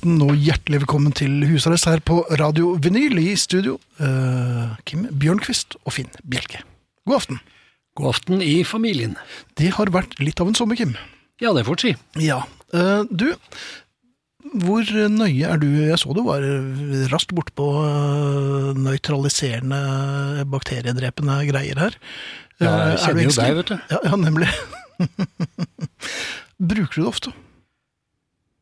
aften og hjertelig velkommen til husarrest her på Radio Vinyl i studio. Uh, Kim Bjørnquist og Finn Bjelke. God aften. God aften i familien. Det har vært litt av en sommer, Kim. Ja, det får du si. Ja. Uh, Du, hvor nøye er du? Jeg så du var raskt borte på eh, nøytraliserende, bakteriedrepende greier her. Ja, jeg er kjenner jo deg, vet du. Ja, ja nemlig. Bruker du det ofte?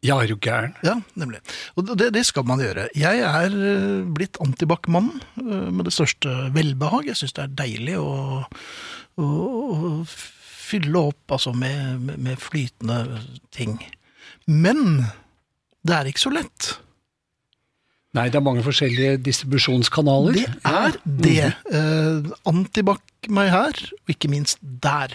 Ja, er du gæren? Ja, nemlig. Og det, det skal man gjøre. Jeg er eh, blitt antibac-mann eh, med det største velbehag. Jeg syns det er deilig å, å, å fylle opp altså, med, med, flytende ting. Men det er ikke så lett. Nei, det er mange forskjellige distribusjonskanaler. Det er det. Eh, antibac meg her, og ikke minst der.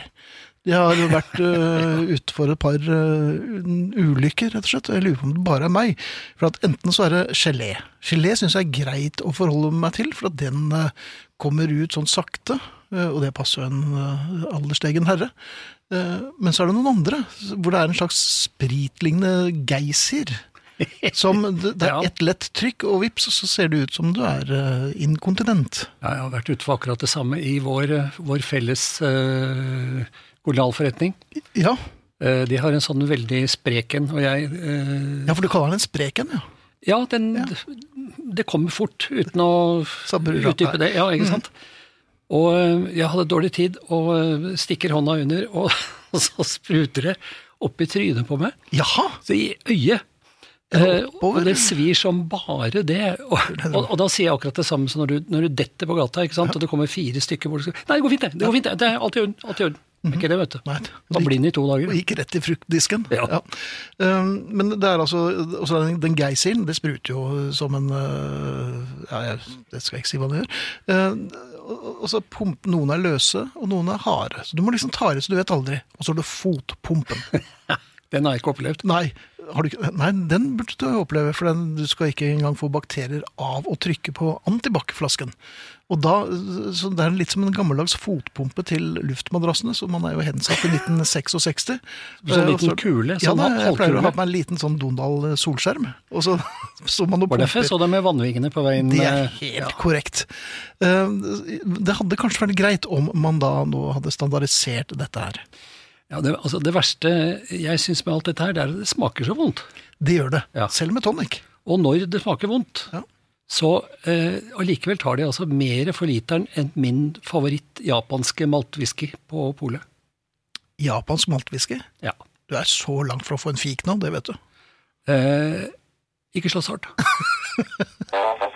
Jeg har vært uh, ute for et par uh, ulykker, rett og slett. Jeg lurer på om det bare er meg. For at enten så er det gelé. Gelé syns jeg er greit å forholde meg til, for at den uh, kommer ut sånn sakte. og det passer jo en alderstegen herre. Men så er det noen andre, hvor det er en slags spritlignende geysir. Som det, det er Ja. ett lett trykk, og vips, så ser det ut som du er uh, inkontinent. Ja, jeg har vært ute for akkurat det samme i vår, vår felles uh, kolonialforretning. Ja, Eh, de har en sånn veldig spreken, og jeg eh, ja for du kaller den en spreken, ja. Ja, den, det kommer fort, uten å utdype det. Ja, ikke sant? Og eh, jeg hadde dårlig tid, og stikker hånda under, og, og så spruter det opp i trynet på meg. Jaha! Så i øyet. Eh, og det svir som bare det. Og, og, og da sier jeg akkurat det samme som når du, når du detter på gata, ikke sant? og det kommer fire stykker hvor du skal Nei, det går fint, det. det går fint, det. det er alt i orden. Alt i orden. Det er Ikke det, vet du. Nei, Var blind i to dager. Og gikk rett i fruktdisken. Ja. Um, men det er altså også den, den geysiren, det spruter jo som en uh, Ja, jeg, det skal jeg ikke si hva det gjør. Uh, og, og så pump, Noen er løse, og noen er harde. Så du må liksom ta i, så du vet aldri. Og så har du fotpumpen. Den har jeg ikke opplevd. Nei, har du ikke, nei, den burde du oppleve, for den, du skal ikke engang få bakterier av å trykke på antibac-flasken. Og da, så Det er litt som en gammeldags fotpumpe til luftmadrassene, så man er jo hensatt i 1966. Sånn Eh, liten så- kule, Ja, sånn da, jeg pleier å ha på meg en liten sånn Donald solskjerm, og så så man Var derfor jeg så deg med vannvingene på veien? Det er helt helt korrekt. Eh, Det hadde kanskje vært greit om man da nå hadde standardisert dette her. Ja, det, altså, det verste jeg syns med alt dette her, det er at det smaker så vondt. Det gjør det, Ja. selv med tonic. Og når det smaker vondt, Ja. så eh, allikevel tar de altså mer for literen enn min favoritt japanske maltwhisky på polet. Japansk maltwhisky. Ja. Du er så langt fra å få en fik nå, det vet du. Eh, ikke slåss hardt.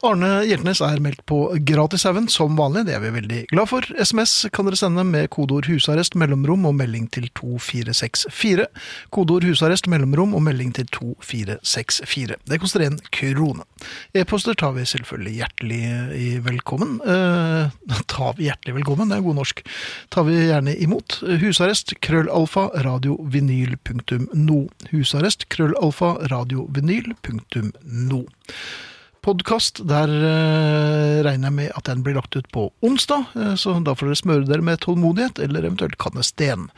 Arne Hjeltnes er meldt på Gratishaugen som vanlig, det er vi veldig glad for. SMS kan dere sende med kodeord 'husarrest', mellomrom og melding til 2464. Kodeord 'husarrest', mellomrom og melding til 2464. Det koster én krone. E-poster tar vi selvfølgelig hjertelig velkommen. Eh, tar vi hjertelig velkommen, det er god norsk. Tar vi gjerne imot. Husarrest, krøllalfa, radiovinyl.no. Husarrest, krøllalfa, radiovinyl.no. Podkast, der eh, regner jeg med at den blir lagt ut på onsdag, eh, så da får dere smøre dere med tålmodighet, eller eventuelt kanne sten.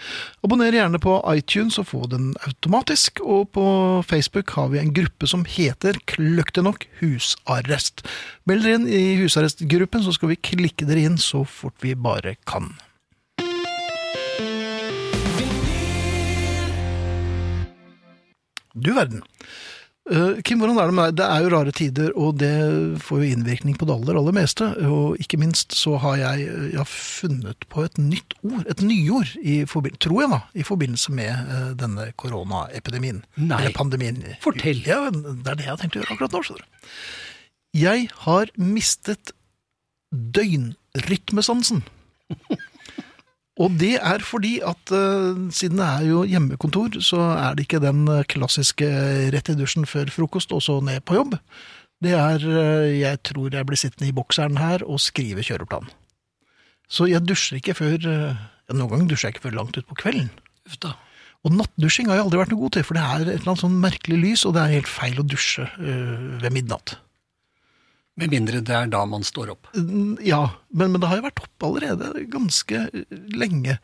Abonner gjerne på iTunes og få den automatisk, og på Facebook har vi en gruppe som heter kløktig nok husarrest. Meld dere inn i husarrestgruppen, så skal vi klikke dere inn så fort vi bare kan. Du verden. Eh, Kim, hvordan er det med deg? Det er jo rare tider, og det får jo innvirkning på det aller, aller meste. Og ikke minst så har jeg, jeg har funnet på et nytt ord, et nyord, i tror jeg da, i forbindelse med eh, denne koronaepidemien. Nei. Eller pandemien. Fortell. Ja, det er det jeg har tenkt å gjøre akkurat nå, skjønner du. Jeg har mistet døgnrytmesansen. Og det er fordi at uh, siden det er jo hjemmekontor, så er det ikke den eh, klassiske rett i dusjen før frokost og så ned på jobb. Det er uh, jeg tror jeg blir sittende i bokseren her og skrive kjøreplan. Så jeg dusjer ikke før uh, Noen ganger dusjer jeg ikke før langt utpå kvelden. Uff da. Og nattdusjing har jeg aldri vært noe god til, for det er et eller annet sånn merkelig lys, og det er helt feil å dusje ved midnatt. Med mindre det er da man står opp. Mm, Ja, men, men det har jo vært oppe allerede ganske øh, lenge.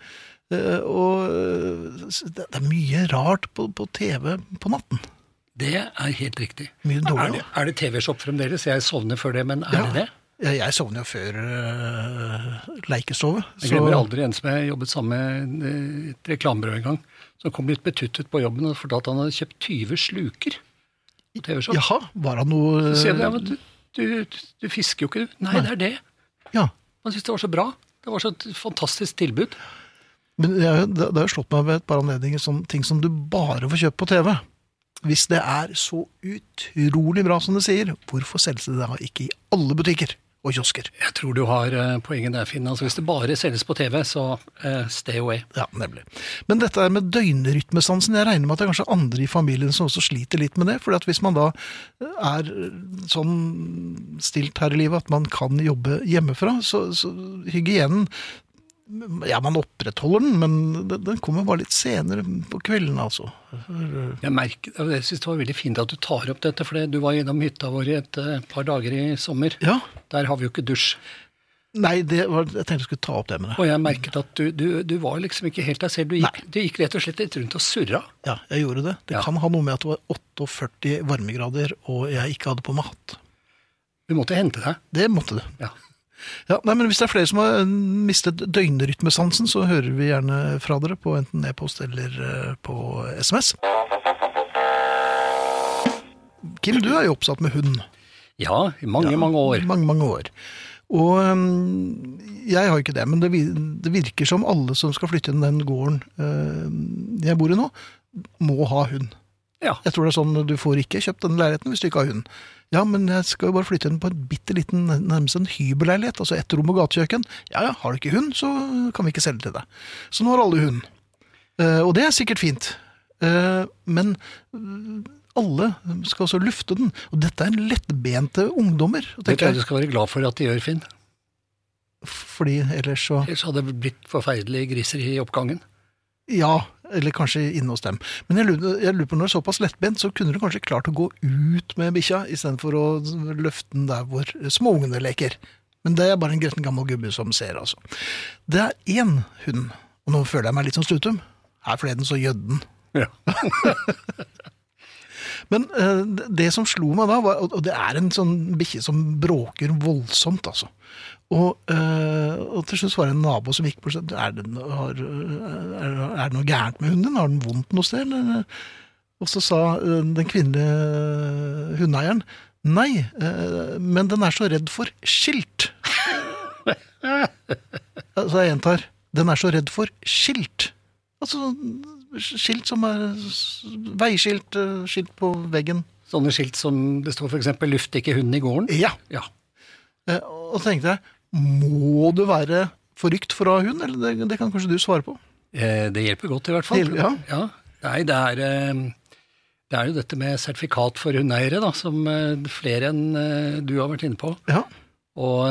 Eh, Og øh, det det er mye rart på, på TV på natten. Det er helt riktig. Mye Er dårlig. det, er det TV-shop fremdeles? Jeg sovner før det, men er Ja. det det? Jeg, sovner jo før uh, leikesove. Jeg glemmer aldri en som jeg jobbet sammen med eh, et reklamebyrå en gang, som kom litt betuttet på jobben og fortalte at han hadde kjøpt 20 sluker på TV-shop. Jaha, var han noe Så sier jeg, ja, men du, du, du fisker jo ikke, du. Nei, det er det. Ja, Man syntes det var så bra. Det var så et fantastisk tilbud. Men jeg, det, det har jo slått meg ved et par anledninger sånn ting som du bare får kjøpt på TV. Hvis det er så utrolig bra som det sier, hvorfor selges det da ikke i alle butikker og kiosker? Jeg tror du har eh, poenget der, Finn. Altså, hvis det bare selges på TV, så eh, stay away. Ja, nemlig. Men dette er med døgnrytmesansen, jeg regner med at det er kanskje andre i familien som også sliter litt med det. For hvis man da er sånn stilt her i livet at man kan jobbe hjemmefra, så, så hygienen Ja, man opprettholder den, men den- kommer bare litt senere på kvelden, altså. Jeg, merker, jeg synes det var veldig fint at du tar opp dette, for du var innom hytta vår et eh, par dager i sommer. Ja, Der har vi jo ikke dusj. Nei, det var, jeg tenkte jeg skulle ta opp det med deg. Og jeg merket at du, du, du var liksom ikke helt deg selv. Du gikk, du gikk rett og slett litt rundt og surra. Ja, jeg gjorde det. Det Ja. kan ha noe med at det var 48 varmegrader, og jeg ikke hadde på meg hatt. Du måtte hente deg. Det måtte du. Ja. Ja, nei, men Hvis det er flere som har eh, mistet døgnrytmesansen, så hører vi gjerne fra dere på enten e-post eller eh, på SMS. Kim, du er jo oppsatt med hund. Ja, i mange, mange år. Mange, mange år. Og øhm, jeg har ikke det, men det, det virker som alle som skal flytte inn den gården øhm, jeg bor i nå, må ha hund. Ja. Jeg tror det er sånn du får ikke kjøpt den leiligheten hvis du ikke har hund. Ja, men jeg skal jo bare flytte inn på en bitte liten, nærmest en hybelleilighet, altså ett rom og gatekjøkken. Ja ja, har du ikke hund, så kan vi ikke selge til deg. Så nå har alle hund. Eh, og det er sikkert fint. Eh, men øh, alle skal også lufte den. Og dette er lettbente ungdommer. Det tror jeg. du skal være glad for at de gjør, Finn. Fordi ellers så Ellers hadde det blitt forferdelige griser i oppgangen. Ja, eller kanskje inne hos dem. Men jeg lurer, jeg lurer på når det er såpass lettbent, så kunne du kanskje klart å gå ut med bikkja istedenfor å løfte den der hvor småungene leker. Men det er bare en gretten gammel gubbe som ser, altså. Det er én hund, og nå føler jeg meg litt som Stutum. Her forleden så gjødde den. Ja. Men eh, det- som slo meg da, var, og det er en sånn bikkje som bråker voldsomt, altså. Og, øh, og til slutt var det en nabo som gikk bort og sa er det, no- har, er, er det noe gærent med hunden din? Har den vondt noe sted? Eller? Og så sa eh, den kvinnelige hundeeieren nei, øh, men den er så redd for skilt. så jeg gjentar, den er så redd for skilt. Altså skilt som er veiskilt, eh, skilt på veggen. Sånne skilt som det står f.eks. 'luft ikke hunden i gården'. Ja. Ja. Eh, Og så tenkte jeg, må du være forrykt for å ha hund? Eller det, det kan kanskje du svare på? Eh, Det hjelper godt, i hvert fall. Ja. ja. Nei, det er, eh, det er jo dette med sertifikat for hundeeiere, da, som eh, flere enn eh, du har vært inne på. Ja. Og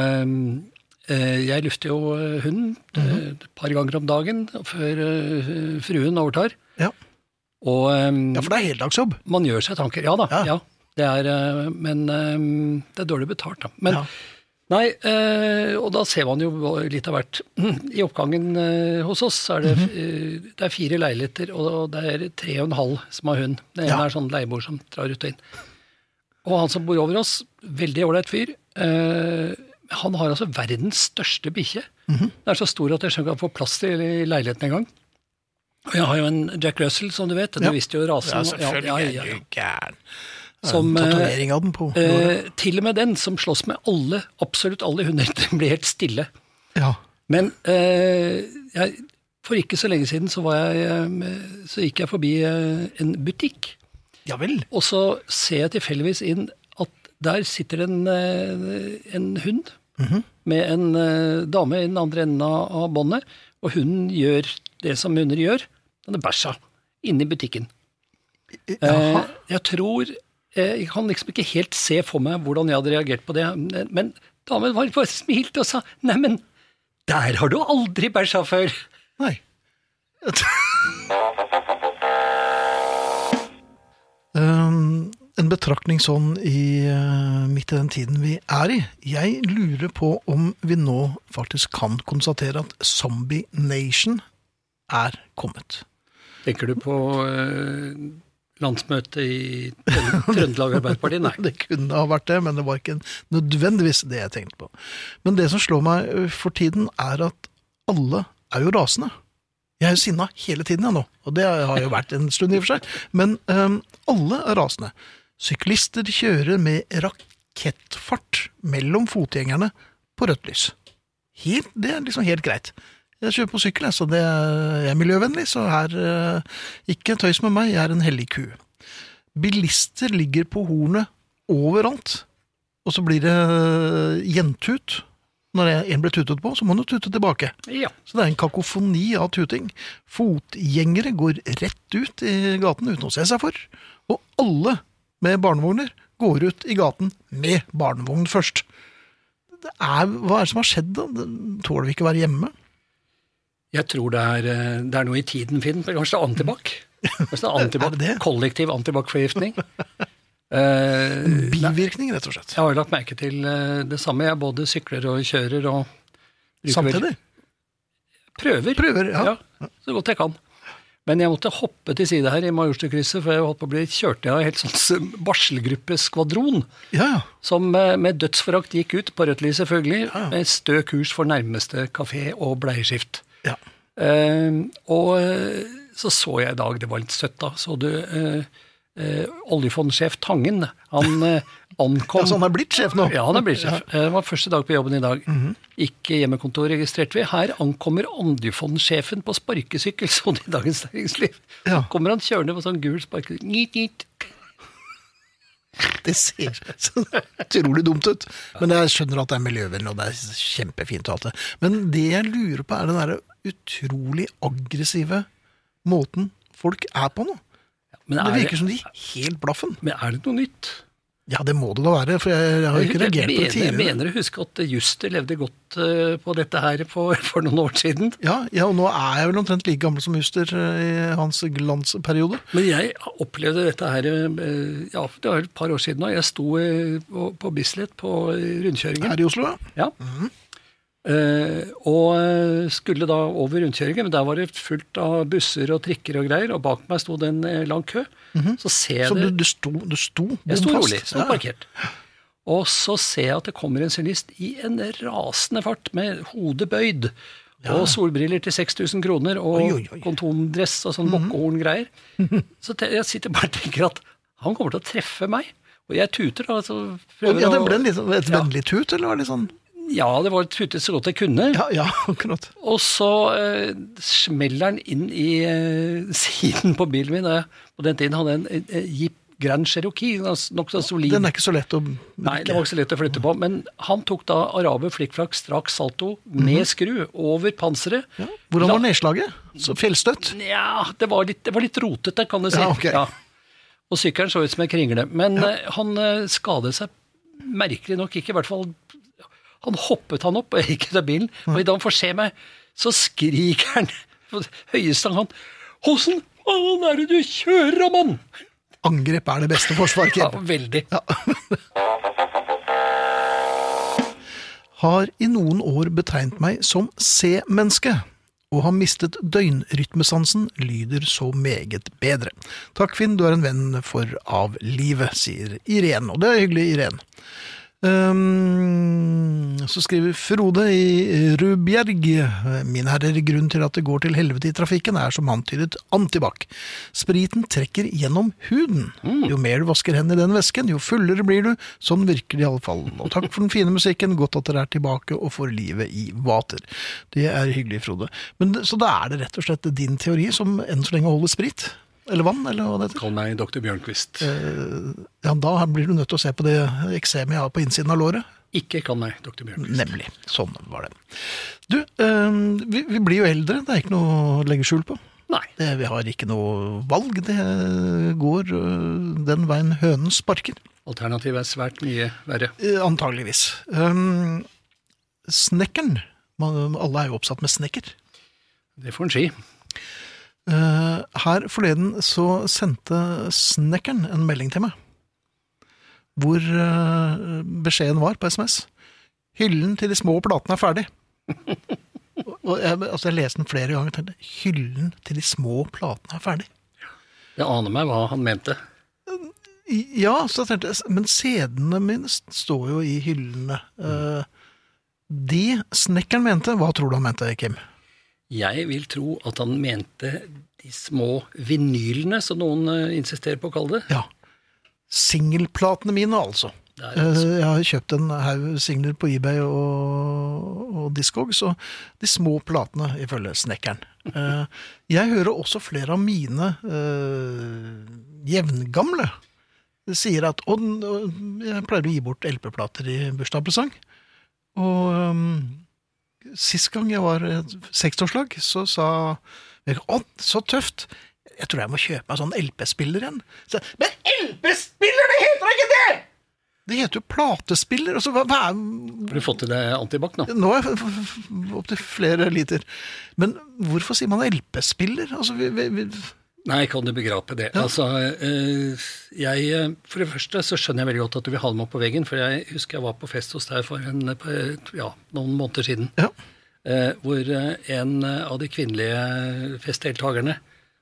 jeg lufter jo hunden hunden -hmm. et par ganger om dagen før fruen overtar. Ja. Og ja, for det er heldagsjobb. man gjør seg tanker. Ja da, Ja. ja. Det er, men det er dårlig betalt, da. Men Ja. Nei, eh, og da ser man jo litt av hvert. I oppgangen eh, hos oss er det, Mhm. eh, det er fire leiligheter, og det er tre og en halv som har hund. Det ene Ja. er sånn leieboer som drar ut og inn. Og han som bor over oss, veldig ålreit fyr, han har altså verdens største bikkje. Mhm. Den er så stor at jeg skjønner ikke han får plass til i leiligheten engang. Og jeg har jo en Jack Russell, som du vet. Du Ja. visste jo rasen. Ja, selvfølgelig ja, ja, ja. Som, eh, tatovering av den på. Eh, til og med den som slåss med alle, absolutt alle hunder, den blir helt stille. Ja. Men eh, jeg, for ikke så lenge siden så, var jeg, eh, så gikk jeg forbi eh, en butikk, ja vel. og så ser jeg tilfeldigvis inn at der sitter en, en hund med en dame i den andre enden av, båndet, og hunden gjør det som hunder gjør. Den er bæsja inne i butikken. Jaha. jeg tror Jeg kan liksom ikke helt se for meg hvordan jeg hadde reagert på det, men damen var bare smilte og sa neimen, der har du aldri bæsja før. Nei. Um, en betraktning sånn i, uh, midt i den tiden vi er i. Jeg lurer på om vi nå faktisk kan konstatere at Zombie Nation er kommet. Tenker du på eh, landsmøtet i Trøndelag Arbeiderparti? Nei. Det kunne ha vært det, men det var ikke nødvendigvis det jeg tenkte på. Men det som slår meg uh, for tiden, er at alle er jo rasende. Jeg er jo sinna hele tiden jeg nå, og det har jo vært en stund i og for seg. Men um, alle er rasende. Syklister kjører med rakettfart mellom fotgjengerne på rødt lys. Helt, det er liksom helt greit. Jeg kjører på sykkel, så det er, jeg er miljøvennlig, så her uh, ikke tøys med meg, jeg er en hellig ku. Bilister ligger på hornet overalt, og så blir det gjentut. Når en blir tutet på, så må en jo tute tilbake. Ja. Så det er en kakofoni av tuting. Fotgjengere går rett ut i gaten uten å se seg for. Og alle med barnevogner går ut i gaten med barnevogn først. Det er, hva er det som har skjedd da? Tåler vi ikke å være hjemme? Jeg tror det er, eh, det er noe i tiden, Finn. Kanskje antibac? Kanskje er antibac? Kollektiv antibac-forgiftning. Uh, Bivirkning, rett og slett. jeg har lagt merke til eh, det samme. Jeg både sykler og kjører og Samtidig. Prøver. Prøver, ja. Så godt jeg kan. Men jeg måtte hoppe til side her i Majorstukrysset, for jeg holdt på å bli kjørt av en helt sånn barselgruppeskvadron. Ja, ja. Som med dødsforakt gikk ut, på rødt lys selvfølgelig, med stø kurs for nærmeste kafé og bleieskift. Ja. Eh, og eh, så så jeg i dag, det var litt søtt da, så du eh, eh, oljefondsjef Tangen, han eh, ankom ja så han er blitt sjef nå? Ja, han er blitt sjef. Det var første dag på jobben i dag. Mhm. Ikke hjemmekontor registrerte vi. Her ankommer oljefondsjefen på sparkesykkel, så det i Dagens Næringsliv. Ja. Så kommer han kjørende på sånn gul sparkesykkel. Nyt, nyt. Det ser så utrolig dumt ut. Men jeg skjønner at det er miljøvennlig, og det er kjempefint og alt det. Men det jeg lurer på, er den derre utrolig aggressive måten folk er på nå. Men Det er, virker som de helt blaffen. men er det noe nytt? Ja, det må det da være, for jeg, jeg har ikke reagert på det tidligere. jeg mener å huske at Juster levde godt eh, på dette her for, for noen år siden. Ja, ja, og nå er jeg vel omtrent like gammel som Juster eh, i hans glansperiode. Men jeg opplevde dette her eh, ja, det var et par år siden nå. Jeg sto på, Bislett på rundkjøringen. Her i Oslo, ja. Ja. Eh, og eh, skulle da over rundkjøringen, men der var det fullt av busser og trikker og greier, og bak meg sto det en eh, lang kø. Så ser jeg Så du, det du sto, du sto Jeg sto rolig, sto Ja. parkert. Og så ser jeg at det kommer en syklist i en rasende fart med hodet bøyd. Og solbriller til 6000 kroner, og Oi, oi, oi. kontomdress og sånn bokkehorngreier. Så jeg sitter bare og tenker at han kommer til å treffe meg. Og jeg tuter da, så Ja, det ble en litt, sånn- et Ja. vennlig tut, eller var det sånn Ja, det var tutet så godt jeg kunne. Ja, ja, akkurat. Og så eh, smeller den inn i eh, siden på bilen min. og på den tiden hadde jeg en eh, Jeep Grand Cherokee, nokså solid. Den er ikke så lett å Nei, det var ikke så lett å flytte på. Men han tok da araber flikkflakk straks salto med skru over panseret. ja. Hvordan var nedslaget? Så Fjellstøtt? Nja, det var litt, det var litt rotete, kan du si. Ja, ok. Og sykkelen så ut som en kringle. Men eh, han eh, skadet seg merkelig nok ikke, i hvert fall Han hoppet han opp og jeg gikk ut av bilen, og idet han får se meg, så skriker han på høyeste han Åssen faen er det du kjører, mann? Angrep er det beste forsvar, Ja, veldig. veldig. Har i noen år betegnet meg som C-menneske, og har mistet døgnrytmesansen, lyder så meget bedre. Takk, Finn, du er en venn for av livet, sier Irén. Og det er hyggelig, Irén. Um, så skriver Frode i Rubjerg Min herrer, grunnen til at det går til helvete i trafikken er som antydet antibac. Spriten trekker gjennom huden. Jo mer du vasker hendene i den væsken, jo fullere blir du. Sånn virker det iallfall. Og takk for den fine musikken. Godt at dere er tilbake og får livet i vater. Det er hyggelig, Frode. Men, så da er det rett og slett din teori som enn så lenge holder sprit? Eller vann, eller hva det heter. Kall meg doktor Bjørnquist. Ja, da blir du nødt til å se på det eksemet jeg har på innsiden av låret. Ikke kall meg doktor Bjørnquist. Nemlig. Sånn var det. Du, eh, vi, vi blir jo eldre. Det er ikke noe å legge skjul på. Nei. Det, vi har ikke noe valg. Det går øh, den veien hønen sparker. Alternativet er svært mye verre. Eh, Antageligvis. Um, snekkeren. Man, alle er jo oppsatt med snekker. Det får en si. Eh, her forleden så sendte snekkeren en melding til meg. Hvor eh, beskjeden var på SMS. Hyllen til de små platene er ferdig. Og- jeg, altså jeg leste den flere ganger og tenkte hyllen til de små platene er ferdig. Jeg aner meg hva han mente. Ja, så jeg tenkte jeg, men CD-ene mine står jo i hyllene. Mm. de snekkeren mente, hva tror du han mente, Kim? Jeg vil tro at han mente de små vinylene, som noen eh, insisterer på å kalle det. Ja. Singelplatene mine, altså. Eh, altså- Jeg har kjøpt en haug singler på eBay og, og Discog, så de små platene, ifølge snekkeren. Eh, Jeg hører også flere av mine uh, jevngamle sier at og jeg pleier å gi bort LP-plater i bursdagspresang. Og um, sist gang jeg var seksårslag, så sa å, så tøft. Jeg tror jeg må kjøpe meg sånn LP-spiller igjen. Så, Men LP-spiller, det heter da ikke det! Det heter jo platespiller. Altså, hva, hva er Har du fått til deg antibac nå? nå er opptil flere liter. Men hvorfor sier man LP-spiller? Altså, vi, vi, vi, Nei, kan du begrape det? Altså, eh, jeg, eh, For det første så skjønner jeg veldig godt at du vil ha dem opp på veggen, for jeg husker jeg var på fest hos deg for en, på, ja, noen måneder siden, ja. eh, hvor en av de kvinnelige festdeltakerne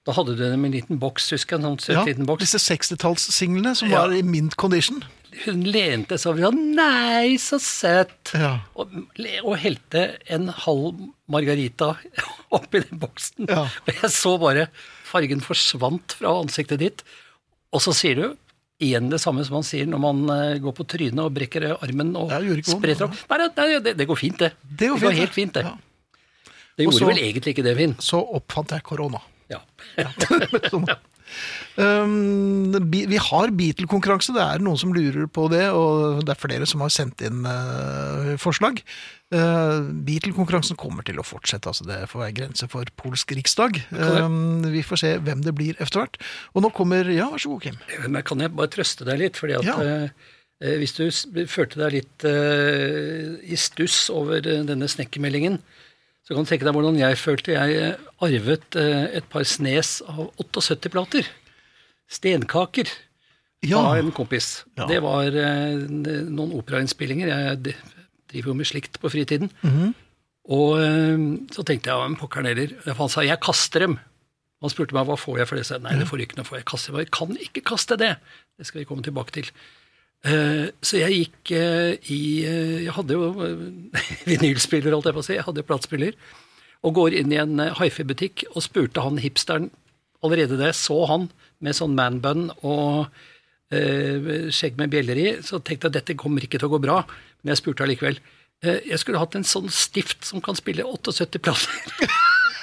Da hadde du dem i en liten boks, husker jeg, sånn ja, liten boks. disse 60-tallssinglene som Ja. var i mint condition. Hun lente seg over og sa 'nei, så søtt! Ja. og, og helte en halv margarita oppi den boksen. Ja. Og jeg så bare fargen forsvant fra ansiktet ditt, og så sier du igjen det samme som man sier når man eh, går på trynet og brekker armen og Ja, det spretter opp. Nei, nei det, det går fint, det. Det går fint, helt fint, det. Ja. Det gjorde så- vel egentlig ikke det, Finn. Så oppfant jeg korona. Ja. Sånn. Um, vi har Beatle-konkurranse, det er noen som lurer på det, og det er flere som har sendt inn eh, forslag. Uh, Beatle-konkurransen kommer til å fortsette, altså det får være grense for polsk riksdag. Um, vi får se hvem det blir etter hvert. Og nå kommer Ja, vær så god, Kim. Men kan jeg bare trøste deg litt? fordi at Ja. eh, eh, hvis du følte deg litt eh, i stuss over eh, denne snekkermeldingen, så kan du tenke deg hvordan jeg følte. Jeg eh, arvet eh, et par snes av 78 plater. Stenkaker Ja. av en kompis. Ja. Det var eh, noen operainnspillinger. Jeg driver jo med slikt på fritiden. Mhm. Og eh, så tenkte jeg, men pokkeren heller. Han sa jeg kaster dem. Han spurte meg hva får jeg for det. Jeg sa, nei, det får du ikke noe for. Jeg kaster Jeg kan ikke kaste det. Det skal vi komme tilbake til. Eh, så jeg gikk eh, i eh, Jeg hadde jo vinylspiller, holdt jeg på å si. Jeg hadde platespiller. Og går inn i en uh, hifi-butikk og spurte han hipsteren Allerede da jeg så han med sånn manbun og eh, skjegg med bjeller i, så tenkte jeg at dette kommer ikke til å gå bra. Men jeg spurte allikevel. Eh, jeg skulle hatt en sånn stift som kan spille 78 plater.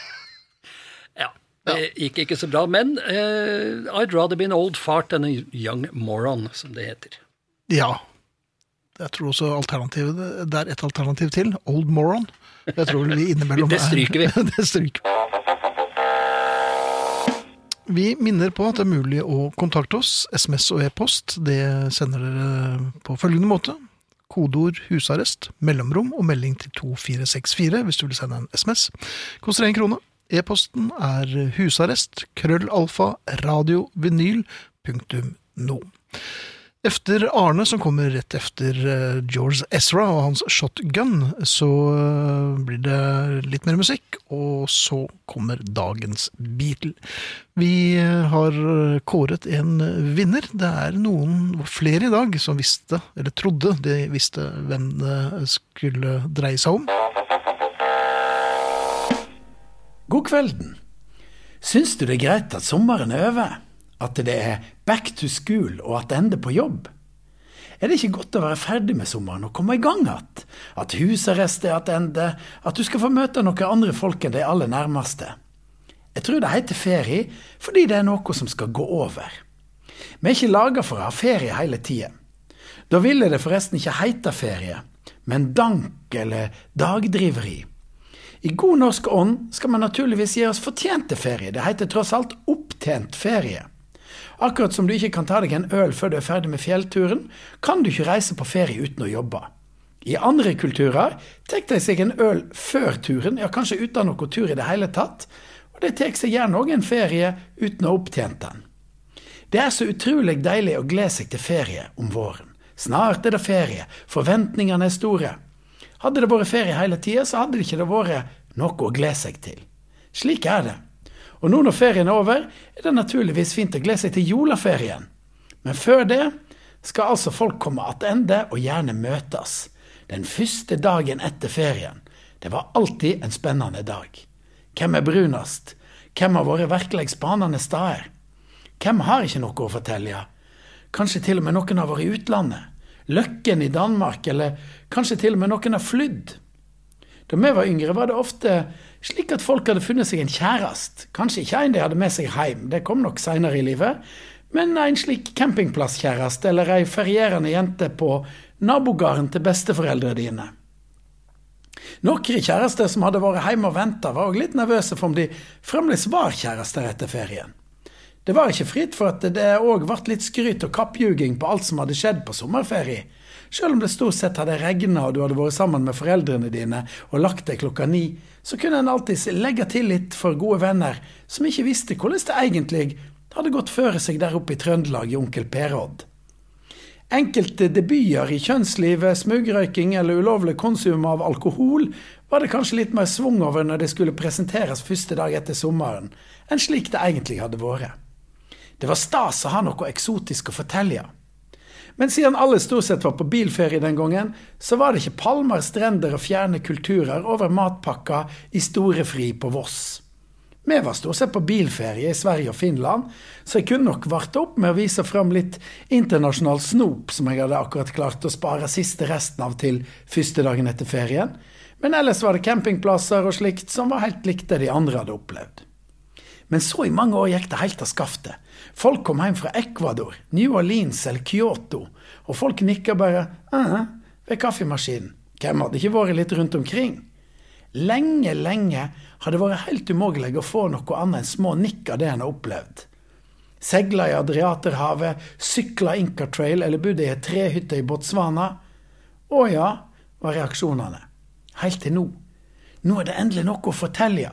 ja, det gikk ikke så bra. Men eh, I'd rather be an old fart than a young moron, som det heter. Ja. Jeg tror også alternativet Det er et alternativ til. Old Moron. Jeg tror vi innimellom Det stryker vi. det stryker vi. Vi minner på at det er mulig å kontakte oss. SMS og e-post det sender dere på følgende måte. Kodeord 'husarrest', mellomrom og melding til 2464 hvis du vil sende en SMS. Koster én krone. E-posten er husarrest, krøllalfa, radiovinyl, punktum no. Efter Arne, som kommer rett efter eh, George Ezra og hans shotgun, så eh, blir det litt mer musikk, og så kommer dagens Beatle. Vi eh, har kåret en vinner. Det er noen flere i dag som visste, eller trodde de visste hvem det skulle dreie seg om. God kvelden. Syns du det er greit at sommeren er over? At det er back to school og attende på jobb? Er det ikke godt å være ferdig med sommeren og komme i gang igjen? At husarrest er attende, at du skal få møte noen andre folk enn de aller nærmeste? Jeg tror det heter ferie fordi det er noe som skal gå over. Vi er ikke laga for å ha ferie hele tida. Da ville det forresten ikke heite ferie, men dank eller dagdriveri. I god norsk ånd skal man naturligvis gi oss fortjente ferie. Det heter tross alt opptjent ferie. Akkurat som du ikke kan ta deg en øl før du er ferdig med fjellturen, kan du ikke reise på ferie uten å jobbe. I andre kulturer tar de seg en øl før turen, ja kanskje uten noen tur i det hele tatt, og de tar seg gjerne òg en ferie uten å ha opptjent den. Det er så utrolig deilig å glede seg til ferie om våren. Snart er det ferie, forventningene er store. Hadde det vært ferie hele tida, så hadde det ikke vært noe å glede seg til. Slik er det. Og nå når ferien er over, er det naturligvis fint å glede seg til juleferien. Men før det skal altså folk komme tilbake og gjerne møtes. Den første dagen etter ferien. Det var alltid en spennende dag. Hvem er brunest? Hvem har vært virkelig spanende steder? Hvem har ikke noe å fortelle? Kanskje til og med noen har vært i utlandet? Løkken i Danmark, eller kanskje til og med noen har flydd? Da vi var yngre, var det ofte slik at folk hadde funnet seg en kjæreste. Kanskje ikke en de hadde med seg hjem, det kom nok seinere i livet, men en slik campingplasskjæreste eller ei ferierende jente på nabogården til besteforeldrene dine. Noen kjærester som hadde vært hjemme og venta, var òg litt nervøse for om de fremdeles var kjærester etter ferien. Det var ikke fritt for at det òg ble litt skryt og kappjuging på alt som hadde skjedd på sommerferie. Selv om det stort sett hadde regna og du hadde vært sammen med foreldrene dine og lagt deg klokka ni, så kunne en alltids legge til litt for gode venner som ikke visste hvordan det egentlig hadde gått føre seg der oppe i Trøndelag i Onkel Per-Odd. Enkelte debuter i kjønnslivet, smugrøyking eller ulovlig konsum av alkohol var det kanskje litt mer svung over når det skulle presenteres første dag etter sommeren, enn slik det egentlig hadde vært. Det var stas å ha noe eksotisk å fortelle. Men siden alle stort sett var på bilferie den gangen, så var det ikke palmer, strender og fjerne kulturer over matpakka i storefri på Voss. Vi var stort sett på bilferie i Sverige og Finland, så jeg kunne nok varte opp med å vise fram litt internasjonal snop som jeg hadde akkurat klart å spare siste resten av til første dagen etter ferien. Men ellers var det campingplasser og slikt som var helt likt det de andre hadde opplevd. Men så i mange år gikk det helt av skaftet. Folk kom hjem fra Ecuador, New Orleans eller Kyoto, og folk nikka bare uh ved kaffemaskinen. Hvem hadde ikke vært litt rundt omkring? Lenge, lenge har det vært helt umulig å få noe annet enn små nikk av det en har opplevd. Segla i Adriaterhavet, sykla Inca-trail eller bodd i ei trehytte i Botswana. Å ja, var reaksjonene. Helt til nå. Nå er det endelig noe å fortelle.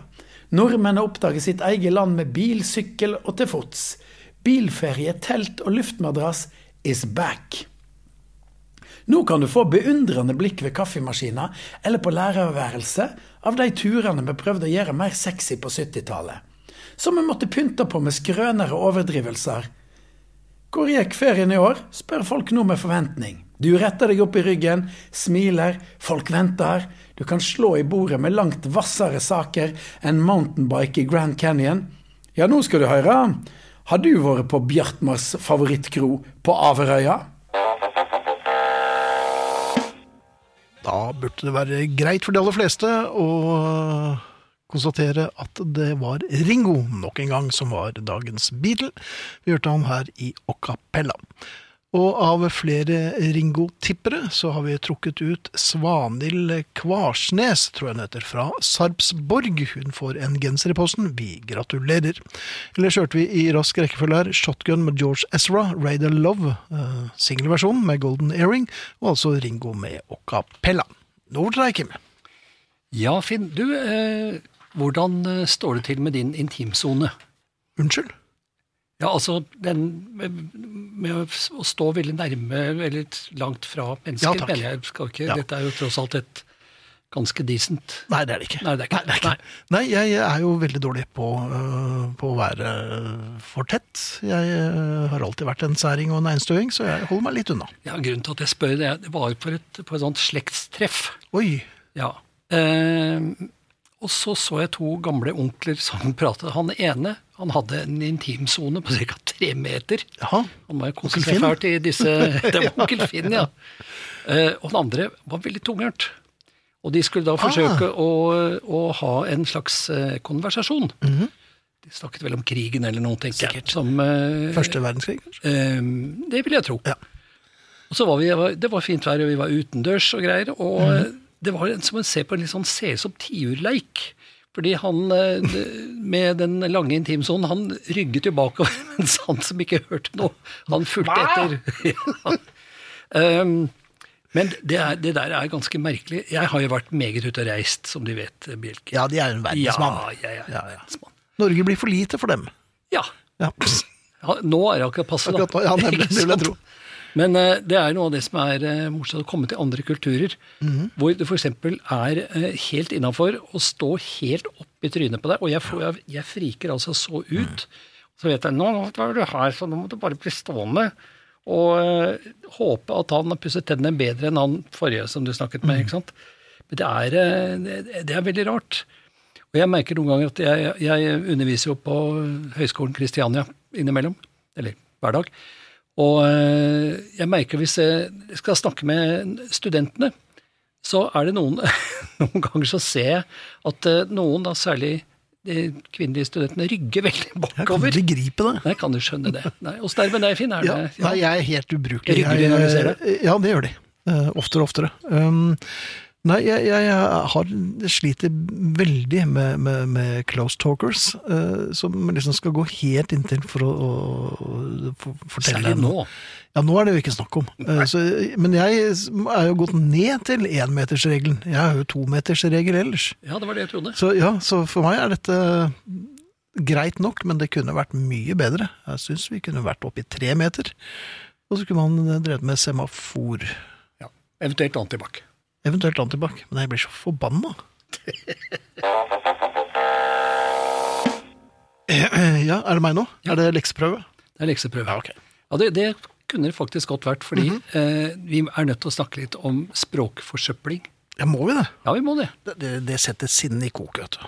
Nordmenn har oppdaget sitt eget land med bil, sykkel og til fots. Bilferie, telt og luftmadrass is back. Nå kan du få beundrende blikk ved kaffemaskina eller på lærerværelset av de turene vi prøvde å gjøre mer sexy på 70-tallet. Som vi måtte pynte på med skrønere overdrivelser. Hvor gikk ferien i år? spør folk nå med forventning. Du retter deg opp i ryggen, smiler, folk venter. Du kan slå i bordet med langt hvassere saker enn mountainbike i Grand Canyon. Ja, nå skal du høre. Har du vært på Bjartmars favorittkro på Averøya? Da burde det være greit for de aller fleste å konstatere at det var Ringo nok en gang som var dagens Beatle. Vi hørte han her i Ocapella. Og av flere Ringo-tippere så har vi trukket ut Svanhild Kvarsnes, tror jeg hun heter, fra Sarpsborg. Hun får en genser i posten. Vi gratulerer. Ellers hørte vi i rask rekkefølge her Shotgun med George Ezra, Raider Love, uh, singelversjonen med Golden Earring, og altså Ringo med Ocapella. Deg, Kim. Ja, Finn. Du, eh, hvordan eh, står det til med din intimsone? Unnskyld? Ja, altså den med, å stå veldig nærme eller langt fra mennesker, Ja, mener jeg. Skal ikke, Ja. Dette er jo tross alt et ganske decent Nei, det er det ikke. Nei, det er ikke- Nei, ikke. Nei jeg er jo veldig dårlig på, øh, på å være for tett. Jeg øh, har alltid vært en særing og en einstøing, så jeg holder meg litt unna. Ja, Grunnen til at jeg spør, det, det var på et, på et sånt slektstreff. Oi, Ja. Eh, og så så jeg to gamle onkler som pratet. Han ene han hadde en intimsone på ca. tre meter. Ja, Han var Onkel Finn? i disse Det var onkel Finn, ja. Uh, og den andre var veldig tunghørt. Og de skulle da forsøke å, å ha en slags eh, konversasjon. De snakket vel om krigen eller noe, tenker jeg. Som, uh, Første verdenskrig, kanskje? eh, det vil jeg tro. Ja. Og så var vi, Det var fint vær, og vi var utendørs og greier. Og Mm eh, det var som å se på en litt sånn ser ut som tiurleik. Fordi han eh, med den lange intimsonen, han rygget jo bakover, mens han som ikke hørte noe, han fulgte etter. Ja. um, men det, er, det der er ganske merkelig. Jeg har jo vært meget ute og reist, som de vet, Bjelke. Ja, de er en verdensmann. Ja, jeg er en Ja, ja. verdensmann. Norge blir for lite for dem. Ja. Ja, ja. Nå er det akkurat passe, da. Akkurat nå, ja, nemlig, det vil jeg tro. Men eh, det er noe av det som er eh, morsomt, å komme til andre kulturer, Mhm. hvor det f.eks. er eh, helt innafor å stå helt opp i trynet på deg. Og jeg, får, jeg, jeg friker altså så ut. Så vet jeg nå er du her, så nå må du bare bli stående. Og håpe at han har pusset tennene bedre enn han forrige som du snakket med. ikke sant? Men det er, det, det er veldig rart. Og jeg merker noen ganger at jeg, jeg underviser jo på Høgskolen Kristiania innimellom. Eller hver dag. Og eh, jeg merker hvis jeg skal snakke med studentene, så er det noen Noen ganger så ser jeg at eh, noen, da særlig de kvinnelige studentene, rygger veldig bakover. Jeg kan ikke gripe det. Nei, kan du skjønne det? Nei, Åssen er det med deg, Finn? Er Ja, det, nei, jeg er helt ubrukelig. Rygger de når du ser det? Ja, det gjør de. Eh, oftere og oftere. Um, nei, jeg, jeg, har sliter veldig med, med, med close talkers, uh, som liksom skal gå helt inntil for å, å, for, fortelle Særlig nå. Ja, nå er det jo ikke snakk om. Uh, så, men jeg er jo gått ned til énmetersregelen. Jeg har jo tometersregel ellers. Ja, det var det jeg trodde. Så ja, så for meg er dette greit nok, men det kunne vært mye bedre. Jeg syns vi kunne vært oppe i tre meter. Og så kunne man drevet med semafor. Ja. Eventuelt antibac. Eventuelt antibac. Men jeg blir så forbanna. Ja, er det meg nå? Er det lekseprøve? Det er lekseprøve. Ja, ok. Ja, det, det kunne det faktisk godt vært, fordi eh, vi er nødt til å snakke litt om språkforsøpling. Ja, må vi det? Ja, vi må det. Det, det, det setter sinnet i kok, vet du.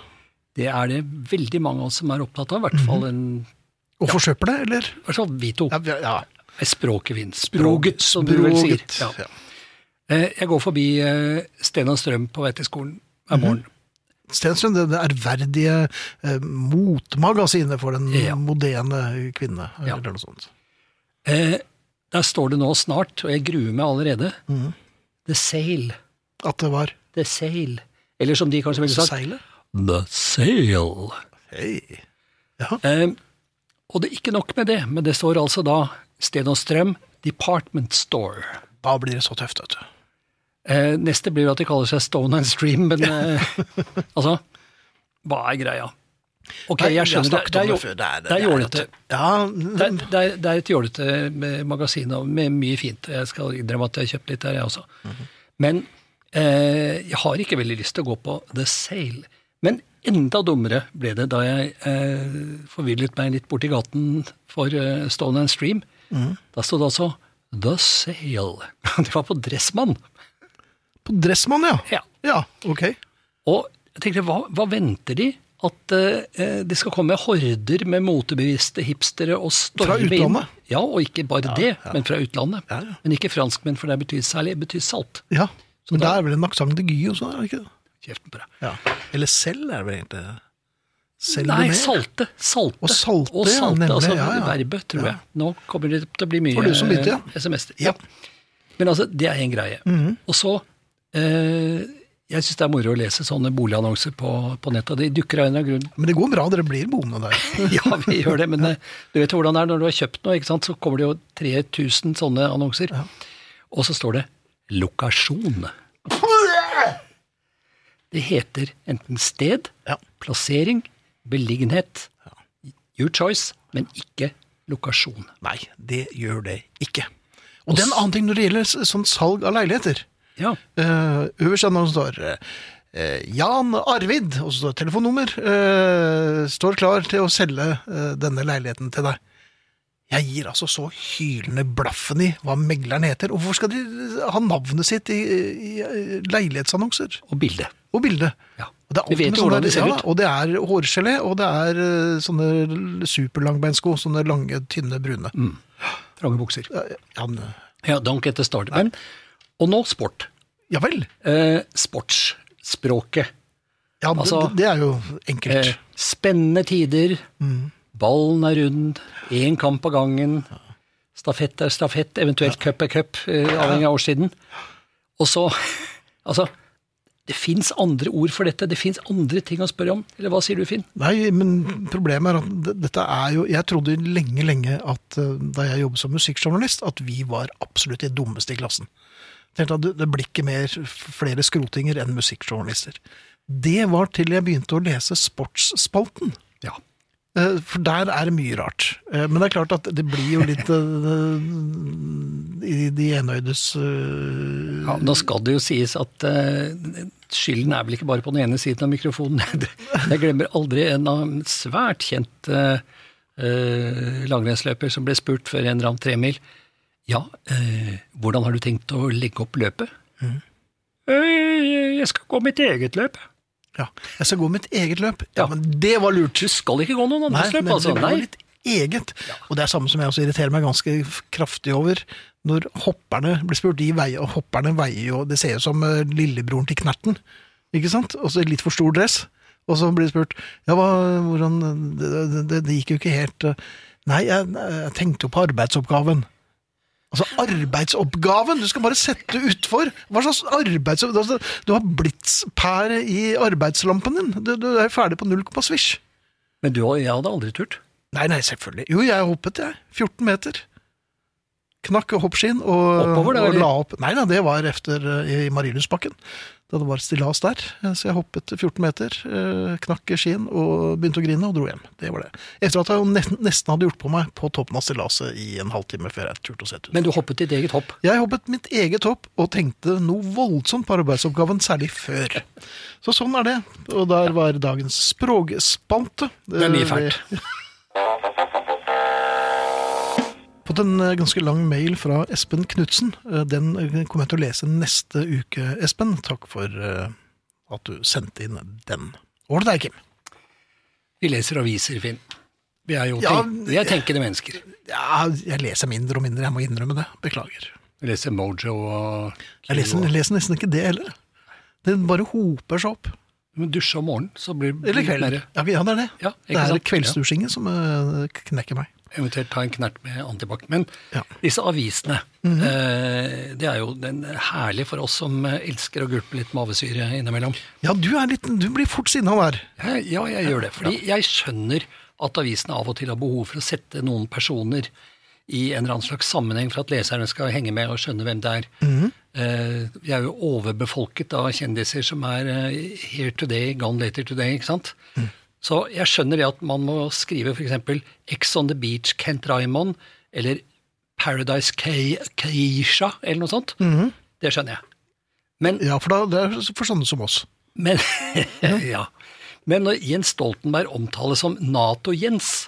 Det er det veldig mange av oss som er opptatt av, i hvert fall, en, Å forsøple, eller? i hvert fall vi to. Ja, ja. Språket vinner. Språket, som du vel sier. Ja. Eh, Jeg går forbi eh, Sten og Strøm på vei til skolen hver morgen. Stenstrøm, det, det ærverdige eh, motmagasinet for den Ja. moderne kvinne, Ja. eller noe sånt. Eh, Der står det nå snart, og jeg gruer meg allerede, Mhm. The Sail. At det var The Sail. Eller som de kanskje ville sagt, seilet. The Sail. Hei. Ja. Eh, og det er ikke nok med det, men det står altså da Sten og Strøm Department Store. Da blir det så tøft, vet du. Eh, neste blir jo at de kaller seg Stone and Stream, men eh, altså Hva er greia? Ok, jeg skjønner det. Det er, det. Er- det er jålete. Det, er- det, er- et jålete eh, magasin med mye fint. Jeg skal innrømme at jeg har kjøpt litt der, jeg også. Men eh, jeg har ikke veldig lyst til å gå på The Sale. Men enda dummere ble det da jeg eh, forvillet meg litt borti gaten for eh, Stone and Stream. Da sto det altså The Sale. Det var på Dressmann. Dressmann, ja. Ja. Ja, ok. Og jeg tenkte, hva, hva venter de? At eh, det skal komme horder med motebevisste hipstere og storme Fra utlandet? inn? Ja, og ikke bare det, men fra utlandet. Ja, ja. Men ikke franskmenn, for det betyr særlig det betyr salt. Ja, Så Men da- det er vel en aksent de Guy også, er det ikke det? Kjeften på deg. Ja. Eller selv er det vel egentlig Selv Nei, salte. Salte. Og salte, Og ja, salte, nemlig, altså ja, ja. verbet, tror jeg. Nå kommer det til å bli mye For du som begynte, ja. eh, SMS-er. Ja. Men altså, det er en greie. Og så eh, Jeg syns det er moro å lese sånne boligannonser på, på nettet. De dukker av en eller annen grunn Men det går bra, dere blir boende der. Ja, vi gjør det, men ja. du vet hvordan det er når du har kjøpt noe, så kommer det jo 3000 sånne annonser. Og så står det 'lokasjon'. Det heter enten sted, Ja. plassering, beliggenhet, your choice, men ikke lokasjon. Nei, det gjør det ikke. Og er en annen ting når det gjelder sånn salg av leiligheter. Ja, Uh, øverst annonsen står uh, Jan Arvid, og så står telefonnummer, uh, står klar til å selge eh, denne leiligheten til deg. Jeg gir altså så hylende blaffen i hva megleren heter. Og hvorfor skal de ha navnet sitt i, i, i leilighetsannonser? og bilde. Og bilde. Ja. Og det er Vi vet jo hvordan det ser ut. ja. Og det er hårgelé, og det er sånne superlangbeinsko. Sånne lange, tynne, brune. Trange bukser. Ja, Ja, don't get the started. Men, og nå sport. ja vel. Eh, sportsspråket. Ja, Altså, det, det er jo enkelt. Eh, Spennende tider. Ballen er rund. Én kamp av gangen. Stafett er stafett, eventuelt cup er cup, eh, avhengig av årstiden. Og så Altså, det fins andre ord for dette. Det fins andre ting å spørre om. Eller hva sier du, Finn? Nei, men problemet er at dette er jo Jeg trodde lenge, lenge at eh, da jeg jobbet som musikkjournalist, at vi var absolutt de dummeste i klassen. Det, blir ikke mer, flere skrotinger enn musikkjournalister. Det var til jeg begynte å lese Sportsspalten. Ja. Eh, For der er det mye rart. Eh, Men det er klart at det blir jo litt eh, i de enøydes ja da skal det jo sies at skylden er vel ikke bare på den ene siden av mikrofonen. Jeg glemmer aldri en av en svært kjent langrennsløper som ble spurt før en annen tremil. Ja, eh, hvordan har du tenkt å legge opp løpet? Mm. jeg skal gå mitt eget løp. Ja, jeg skal gå mitt eget løp. Ja, Ja. men det var lurt. Du skal ikke gå noen andres løp, altså. Nei. litt eget. Og det er samme som jeg også irriterer meg ganske kraftig over. Når hopperne blir spurt, de veier, og hopperne veier jo Det ser ut som eh, lillebroren til Knerten, ikke sant? Og så litt for stor dress. Og så blir det spurt Ja, hva, hvordan det, det, det, det gikk jo ikke helt eh, Nei, jeg, jeg tenkte jo på arbeidsoppgaven. Altså, arbeidsoppgaven! Du skal bare sette utfor. Hva slags arbeidsoppgave altså, Du har blitspære i arbeidslampen din. Du, du er ferdig på null komma svisj. Men du og jeg hadde aldri turt. Nei, nei, selvfølgelig. Jo, jeg hoppet, jeg. 14 meter. Knakk hoppskien og, Oppover, da, og la opp. Nei, da, det var efter eh, i Marienlystbakken. Da det var stillas der. Eh, Så jeg hoppet 14 meter, eh, knakk skien og begynte å grine og dro hjem. Det var det. Etter at jeg nesten, hadde gjort på meg på toppen av stillaset i en halvtime før jeg turte å sette ut. Men du hoppet ditt eget hopp. Jeg hoppet mitt eget hopp og tenkte noe voldsomt på arbeidsoppgaven, særlig før. Så sånn er det. Og der var dagens språkspalte. Det er mye fælt. Fått en eh, ganske lang mail fra Espen Knutsen. Eh, Den eh, kommer jeg til å lese neste uke, Espen. Takk for at du sendte inn den. Over til deg, Kim. Vi leser aviser, Finn. Vi er jo Ja, tenk vi er tenkende mennesker. Ja, jeg leser mindre og mindre, jeg må innrømme det. Beklager. Jeg leser Mojo og Jeg leser, jeg leser nesten ikke det heller. Den bare hoper seg opp. Men dusje om morgenen, så blir Eller blir kveld. mer- Ja, det er det. Ja, det er kveldsdusjingen ja. som knekker meg. Eventuelt ta en knert med antibac. Men Ja. Disse avisene, eh, det er jo den herlige for oss som eh, elsker å gulpe litt mavesyre innimellom. Ja, du, er litt, du blir fort sinna der. Ja, jeg gjør det. Fordi jeg skjønner at avisene av og til har behov for å sette noen personer i en eller annen slags sammenheng for at leserne skal henge med og skjønne hvem det er. Eh, vi er jo overbefolket av kjendiser som er eh, here today, gone later today, ikke sant? Så jeg skjønner det at man må skrive f.eks. X on the beach, Kent Raymond, eller Paradise Keisha, eller noe sånt. Det skjønner jeg. Men Ja, for da, det er for sånne som oss. men, ja. Men når Jens Stoltenberg omtales som Nato-Jens,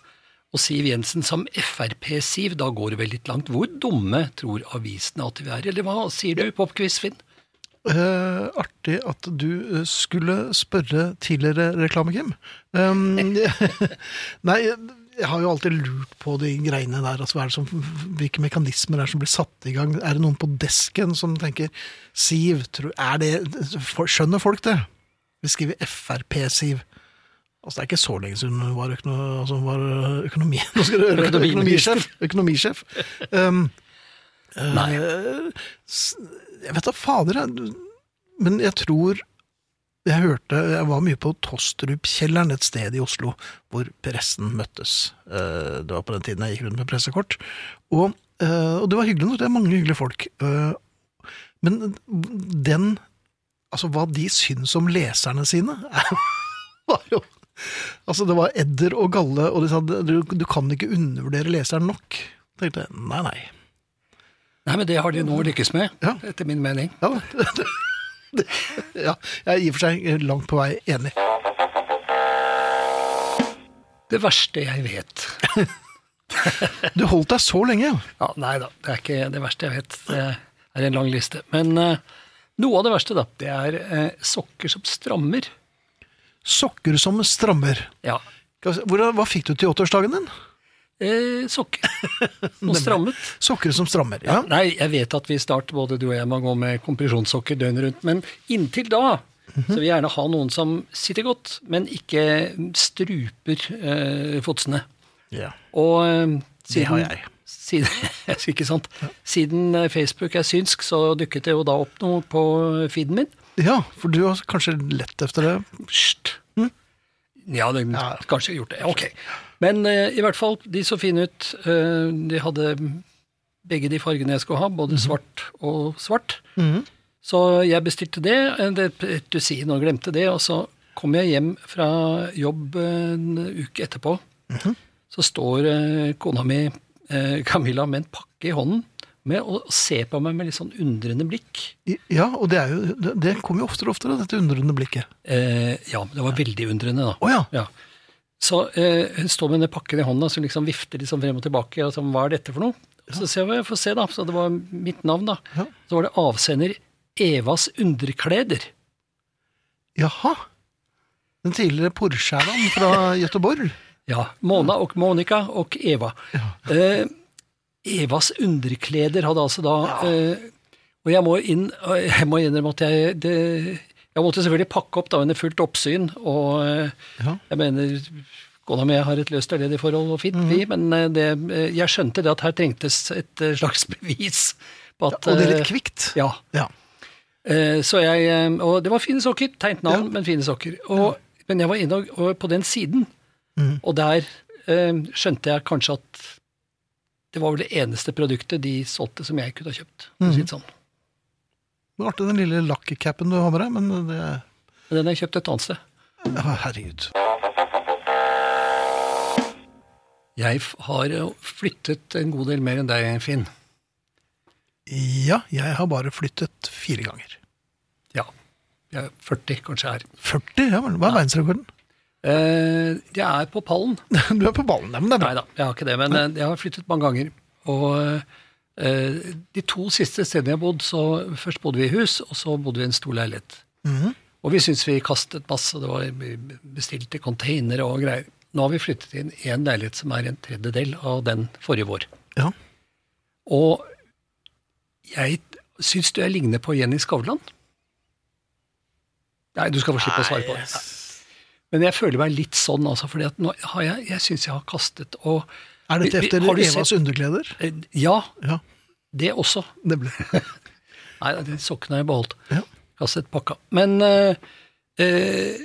og Siv Jensen som Frp-Siv, da går det vel litt langt. Hvor dumme tror avisene at vi er? Eller hva sier du, Popquiz, Eh, artig at du eh, skulle spørre tidligere reklame, Kim. Um, nei, jeg har jo alltid lurt på de greiene der. Altså, som, hvilke mekanismer er det som blir satt i gang? Er det noen på desken som tenker Siv, tror, er det, skjønner folk det? Vi skriver Frp-Siv. Altså, det er ikke så lenge siden hun var, økono, altså, var økonomi, høre, økonomisjef. økonomisjef. Um, Nei. Eh, Jeg vet da fader, jeg. Men jeg tror Jeg hørte Jeg var mye på Tostrup-kjelleren, et sted i Oslo hvor pressen møttes. Eh, Det var på den tiden jeg gikk rundt med pressekort. Og, eh, og det var hyggelig nok, det er mange hyggelige folk. Men den Altså, hva de syns om leserne sine, var jo Altså, det var edder og galle, og de sa du, du kan ikke undervurdere leseren nok. tenkte jeg, nei, nei. Nei, men det har de nå lykkes med, Ja. etter min mening. Ja, det, det, ja, jeg er i og for seg langt på vei enig. Det verste jeg vet Du holdt deg så lenge, ja. Nei da, det er ikke det verste jeg vet. Det er en lang liste. Men eh, noe av det verste, da, det er eh, sokker som strammer. Sokker som strammer. Ja, Hvor, hva fikk du til åtteårsdagen din? Eh, sokker Og strammet. Sokker som strammer, ja. Nei, jeg vet at vi snart, både du og jeg, må gå med kompresjonssokker døgnet rundt, men inntil da Så vi vil gjerne ha noen som sitter godt, men ikke struper eh, fotsene. Ja. Og eh, Det har jeg. Siden, ikke sant? Siden eh, Facebook er synsk, så dukket det jo da opp noe på feeden min. ja, for du har kanskje lett efter det. Pst. Ja, det Ja. kanskje gjort det. Ok. Men eh, i hvert fall, de så fine ut. Eh, de hadde begge de fargene jeg skulle ha, både svart og svart. Mm. Så jeg bestilte det, eh, det et dusin, og glemte det. Og så kom jeg hjem fra jobb en uke etterpå. Så står kona mi, Camilla, med en pakke i hånden med å se på meg med litt sånn undrende blikk. Ja, og det, er jo, det, det kommer jo oftere og oftere, dette undrende blikket. Eh, ja, det var veldig undrende, da. Oh, ja. Ja. Så eh, hun står med denne pakken i hånda så liksom vifter liksom frem og tilbake. og sånn, Hva er dette for noe? Så ser jeg, jeg får se, da. Så det var mitt navn, da. Ja. Så var det avsender Evas underkleder. Jaha. Den tidligere porskjæran fra Gøteborg. Ja. Mona og Monica og Eva. Eh, Evas underkleder hadde altså da eh, Og jeg må inn Jeg må innrømme at jeg det, Jeg måtte selvfølgelig pakke opp da under fullt oppsyn, og eh, Ja. Jeg mener, kona mi har et løst ærledig forhold og fint, vi, men eh, det, eh, jeg skjønte det at her trengtes et slags bevis på at Og det er litt kvikt. Ja. Ja. Så jeg, og det var fine sokker, tegnet navn, men fine sokker. Og, Men jeg var inne og, og på den siden, mm. og der skjønte jeg kanskje at det var vel det eneste produktet de solgte som jeg kunne ha kjøpt. Mm. Mhm. sånn. Det var artig den lille lakkecapen du har med deg, men det den har jeg kjøpt et annet sted. ja, Herregud. Jeg har eh, flyttet en god del mer enn deg, Finn. Ja, jeg har bare flyttet fire ganger. Ja. Jeg er 40, kanskje her. 40? Ja. Hva er verdensrekorden? Eh, jeg er på pallen. Du er på ballen, ja, men det er bra. Nei da, jeg har ikke det, men eh, jeg har flyttet mange ganger. Og eh, de to siste stedene jeg har bodd, så først bodde vi i hus, og så bodde vi i en stor leilighet. Mhm. Og vi syntes vi kastet masse, det var bestilte containere og greier. Nå har vi flyttet inn i en leilighet som er en tredjedel av den forrige vår. Ja. Og jeg syns du jeg ligner på Jenny Skavlan. Nei, du skal få slippe å svare på det. Nei. Men jeg føler meg litt sånn, altså, har jeg, jeg syns jeg har kastet og Er dette Vi- vi- efter har du Evas sett- underkleder? eh, Ja, Ja, det også. det ble Nei, de sokkene har jeg beholdt. Ja. sett pakka. Men eh, eh,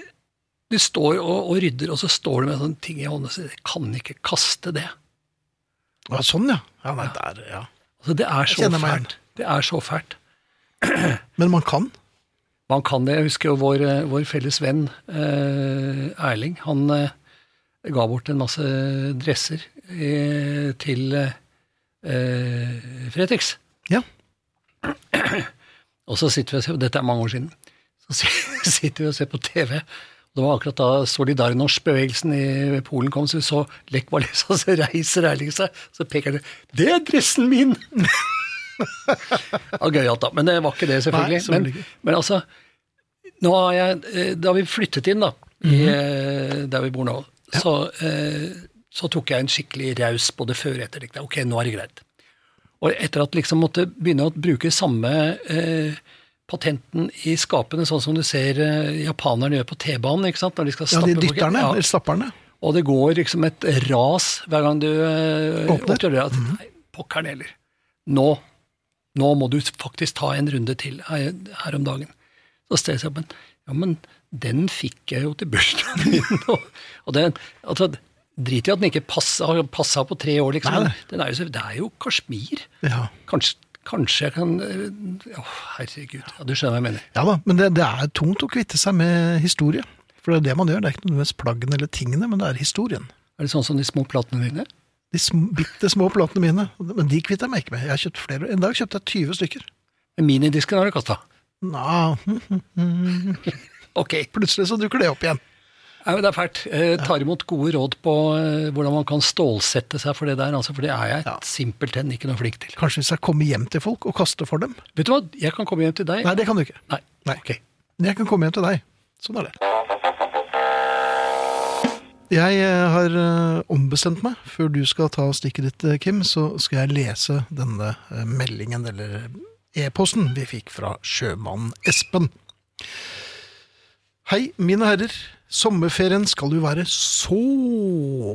du står og, og rydder, og så står du med sånne ting i hånda, sier, jeg kan ikke kaste det. ja, Sånn, ja. ja nei, der, ja. Altså, det er så fælt. Det er så fælt. Men man kan. Man kan det. Jeg husker jo vår, eh, vår felles venn eh, Erling. Han eh, ga bort en masse dresser eh, til eh, Fretex. Ja. Og så sitter vi og ser, og dette er mange år siden, så sitter vi og ser på TV. Og det var akkurat da Solidarnosc-bevegelsen i Polen kom, så vi så Lech Walesa, så reiser Erling seg, så peker han Det er dressen min! ja, Gøyalt, da. Men det var ikke det, selvfølgelig. Nei, men, men altså, nå har jeg, eh, da vi flyttet inn da, i, Mhm. eh, der vi bor nå, så, eh, så tok jeg en skikkelig raus både før og etter. det. ok, nå er det greit. Og etter at liksom måtte begynne å bruke samme eh, patenten i skapene, sånn som du ser eh, japanerne gjør på T-banen, ikke sant? Når de skal Ja, de dytterne, Ja. eller stapperne. Og det går liksom et ras hver gang du eh, Åpner. åpner -hmm. Nei, pokkeren heller. Nå, nå må du faktisk ta en runde til her, her om dagen. Så stedet jeg, men, ja, men den fikk jeg jo til bursdagen min. og, den, altså, Drit i at den ikke har passa på tre år, liksom. Er jo, det er jo kasjmir. Ja. Kanskje, kanskje jeg kan eh, Å, herregud. Ja, du skjønner hva jeg mener. ja da, men det, det er tungt å kvitte seg med historie. For det er det man gjør. Det er ikke nødvendigvis plaggene eller tingene, men det er historien. Er det sånn som de små platene dine? De sm bitte små platene mine. Men de kvitter jeg meg ikke med. Jeg har kjøpt flere. En dag kjøpte jeg 20 stykker. Minidisken har du kasta. Nå, Ok. plutselig så dukker det opp igjen. Nei, men Det er fælt. Jeg tar imot gode råd på eh, hvordan man kan stålsette seg for det der, altså, for det er jeg Ja. simpelthen ikke noe flink til. Kanskje hvis jeg kommer hjem til folk og kaster for dem. Vet du hva, jeg kan komme hjem til deg. Nei, det kan du ikke. Nei. Nei. Ok. Men jeg kan komme hjem til deg. Sånn er det. Jeg eh, har eh, ombestemt meg. Før du skal ta stikket ditt, eh, Kim, så skal jeg lese denne eh, meldingen, eller e-posten, vi fikk fra sjømannen Espen. Hei, mine herrer. Sommerferien skal jo være så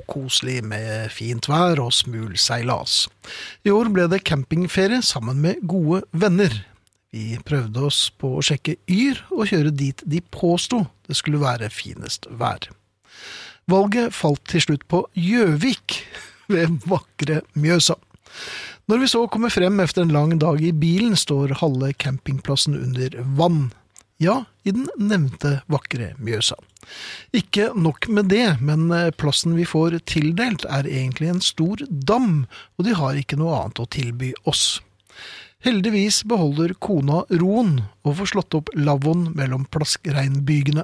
koselig med fint vær og smul seilas. I år ble det campingferie sammen med gode venner. Vi prøvde oss på å sjekke Yr og kjøre dit de påsto det skulle være finest vær. Valget falt til slutt på Gjøvik ved vakre Mjøsa. Når vi så kommer frem efter en lang dag i bilen, står halve campingplassen under vann. Ja, i den nevnte vakre Mjøsa. Ikke nok med det, men eh, plassen vi får tildelt er egentlig en stor dam, og de har ikke noe annet å tilby oss. Heldigvis beholder kona roen og får slått opp lavvoen mellom plaskreinbygene,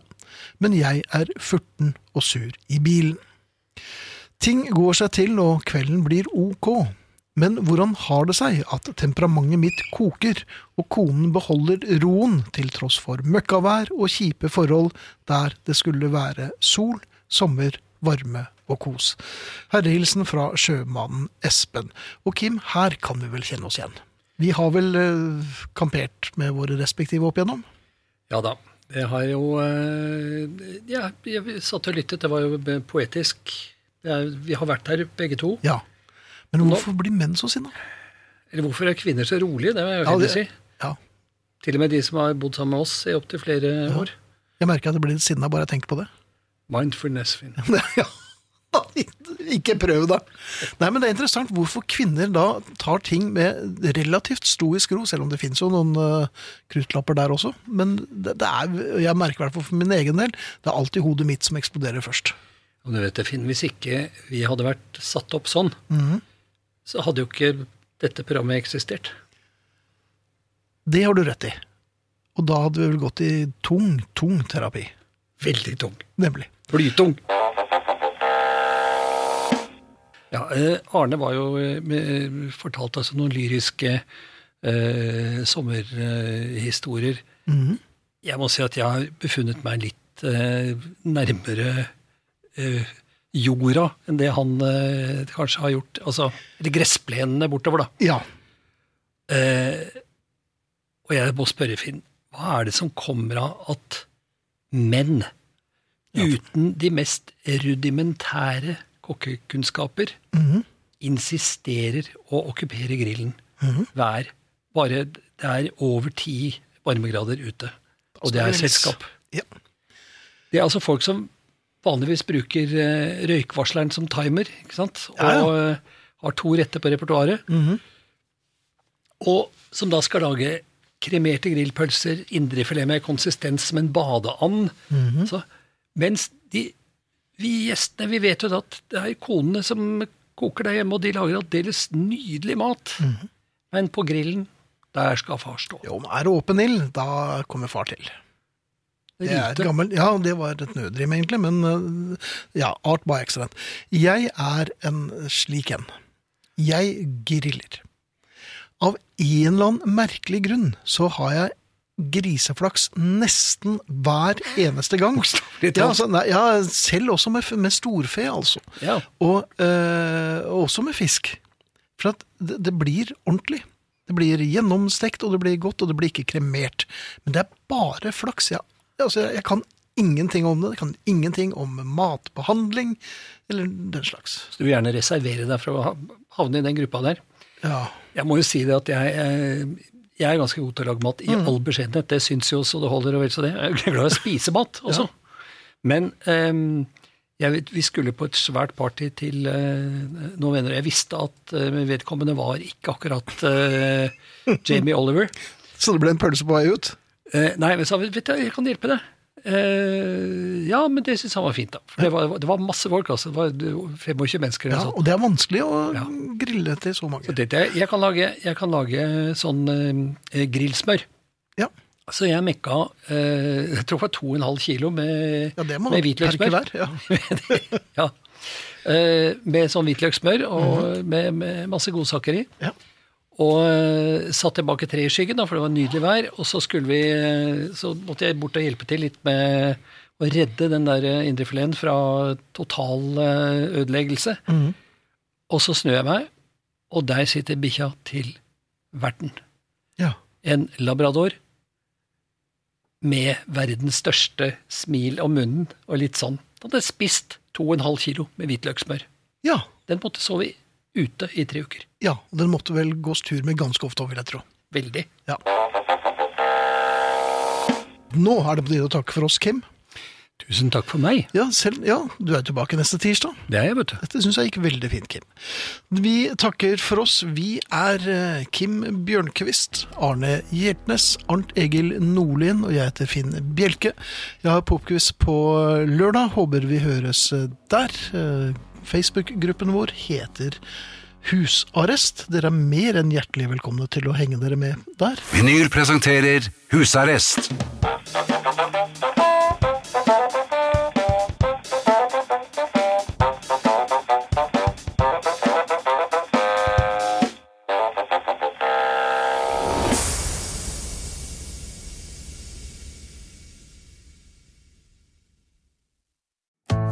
men jeg er furten og sur i bilen. Ting går seg til og kvelden blir ok, men hvordan har det seg at temperamentet mitt koker, og konen beholder roen til tross for møkkavær og kjipe forhold der det skulle være sol, sommer, varme og kos? Herrehilsen fra sjømannen Espen. Og Kim, her kan vi vel kjenne oss igjen? Vi har vel eh, kampert med våre respektive opp igjennom? Ja da. Det har jo eh, Ja, jeg satt og lyttet. Det var jo poetisk. Vi har vært her begge to. Ja. Men hvorfor blir menn så sinna? Eller hvorfor er kvinner så rolige? Det vil jeg jo Ja, si. Ja. Til og med de som har bodd sammen med oss i opptil flere år. Jeg merker at jeg blir litt sinna bare jeg tenker på det. Mindfulness, Finn. ja. Ikke prøv, da. Nei, men Det er interessant hvorfor kvinner da tar ting med relativt stoisk ro, selv om det finnes jo noen uh, kruttlapper der også. Men det, det er, jeg merker i hvert fall for min egen del, det er alltid hodet mitt som eksploderer først. Og du vet det, Finn, hvis ikke vi hadde vært satt opp sånn, Mhm. Så hadde jo ikke dette programmet eksistert. Det har du rett i. Og da hadde vi vel gått i tung, tung terapi. Veldig tung. Nemlig. Flytung. Ja, eh, Arne var jo eh, fortalt altså noen lyriske eh, sommerhistorier. Mhm. Jeg må si at jeg har befunnet meg litt eh, nærmere eh, jorda enn det han eh, kanskje har gjort. Altså, eller gressplenene bortover, da. Ja. Eh, og jeg må spørre, Finn, hva er det som kommer av at menn uten de mest rudimentære kokkekunnskaper Mhm. insisterer å okkupere grillen hver Bare det er over ti varmegrader ute, og det er selskap. ja. Det er altså folk som vanligvis bruker eh, røykvarsleren som timer, ikke sant? Og Ja, ja. eh, har to retter på repertoaret. Mhm. Og som da skal lage kremerte grillpølser, indrefilet med konsistens som en badeand. Mhm. Så, mens de, vi gjestene, vi vet jo at det er konene som koker der hjemme, og de lager aldeles nydelig mat. Mhm. Men på grillen, der skal far stå. Jo, men er det åpen ild, da kommer far til. Det er gammel, ja, det var et nødrim egentlig, men øh, ja, art by accident. Jeg er en slik en. Jeg griller. Av en eller annen merkelig grunn så har jeg griseflaks nesten hver eneste gang. Ja, altså, nei, ja, selv også med, med storfe, altså. Ja. Og, øh, også med fisk. For at det, det blir ordentlig. Det blir gjennomstekt, og det blir godt, og det blir ikke kremert. Men det er bare flaks. Jeg, altså, jeg, kan ingenting om det. Jeg kan ingenting om matbehandling eller den slags. Så du vil gjerne reservere deg for å havne i den gruppa der. Ja. Jeg må jo si det at jeg, eh, jeg er ganske god til å lage mat, i all beskjedenhet. Det syns jo så det holder, og vel så det. Jeg er glad i å spise mat også. Men um, jeg vet, vi skulle på et svært party til uh, noen venner. Jeg visste at uh, vedkommende var ikke akkurat uh, Jamie Oliver. Så det ble en pølse på vei ut? Eh, nei, men sa vet du, jeg kan hjelpe deg. Eh, ja, men det syns han var fint, da. For det var, det var masse folk, altså. Det var 25 mennesker. Ja, og det er vanskelig å Ja. grille til så Så mange. tenkte jeg, jeg kan lage, jeg kan lage sånn eh, grillsmør. Ja, Så jeg mekka eh, jeg tror det var 2,5 kilo med, ja det med hvitløkssmør. Ja. ja. Eh, med sånn hvitløkssmør og med, med masse godsaker i. Ja. Og eh, satt tilbake tre i skyggen, da, for det var nydelig vær. Og så vi, eh, så måtte jeg bort og hjelpe til litt med å redde den der eh, indrefileten fra total ødeleggelse. Mm. Og så snur jeg meg, og der sitter bikkja til verten. ja. En labrador. med verdens største smil om munnen og litt sånn. Den hadde spist to og en halv kilo med hvitløkssmør. Ja, Den måtte sove ute i tre uker. ja, og den måtte vel gås tur med ganske ofte, vil jeg tro. Veldig. Ja. Nå er det på tide å takke for oss, Kim. Tusen takk for meg. Ja, selv, ja, du er tilbake neste tirsdag. Det er jeg, vet du. Dette syns jeg gikk veldig fint, Kim. Vi takker for oss. Vi er eh, Kim Bjørnquist, Arne Hjeltnes, Arnt Egil Nordlien og jeg heter Finn Bjelke. Jeg har popquiz på lørdag. Håper vi høres eh, der. Facebook-gruppen vår heter Husarrest. Dere er mer enn hjertelig velkomne til å henge dere med der. Vinyl presenterer Husarrest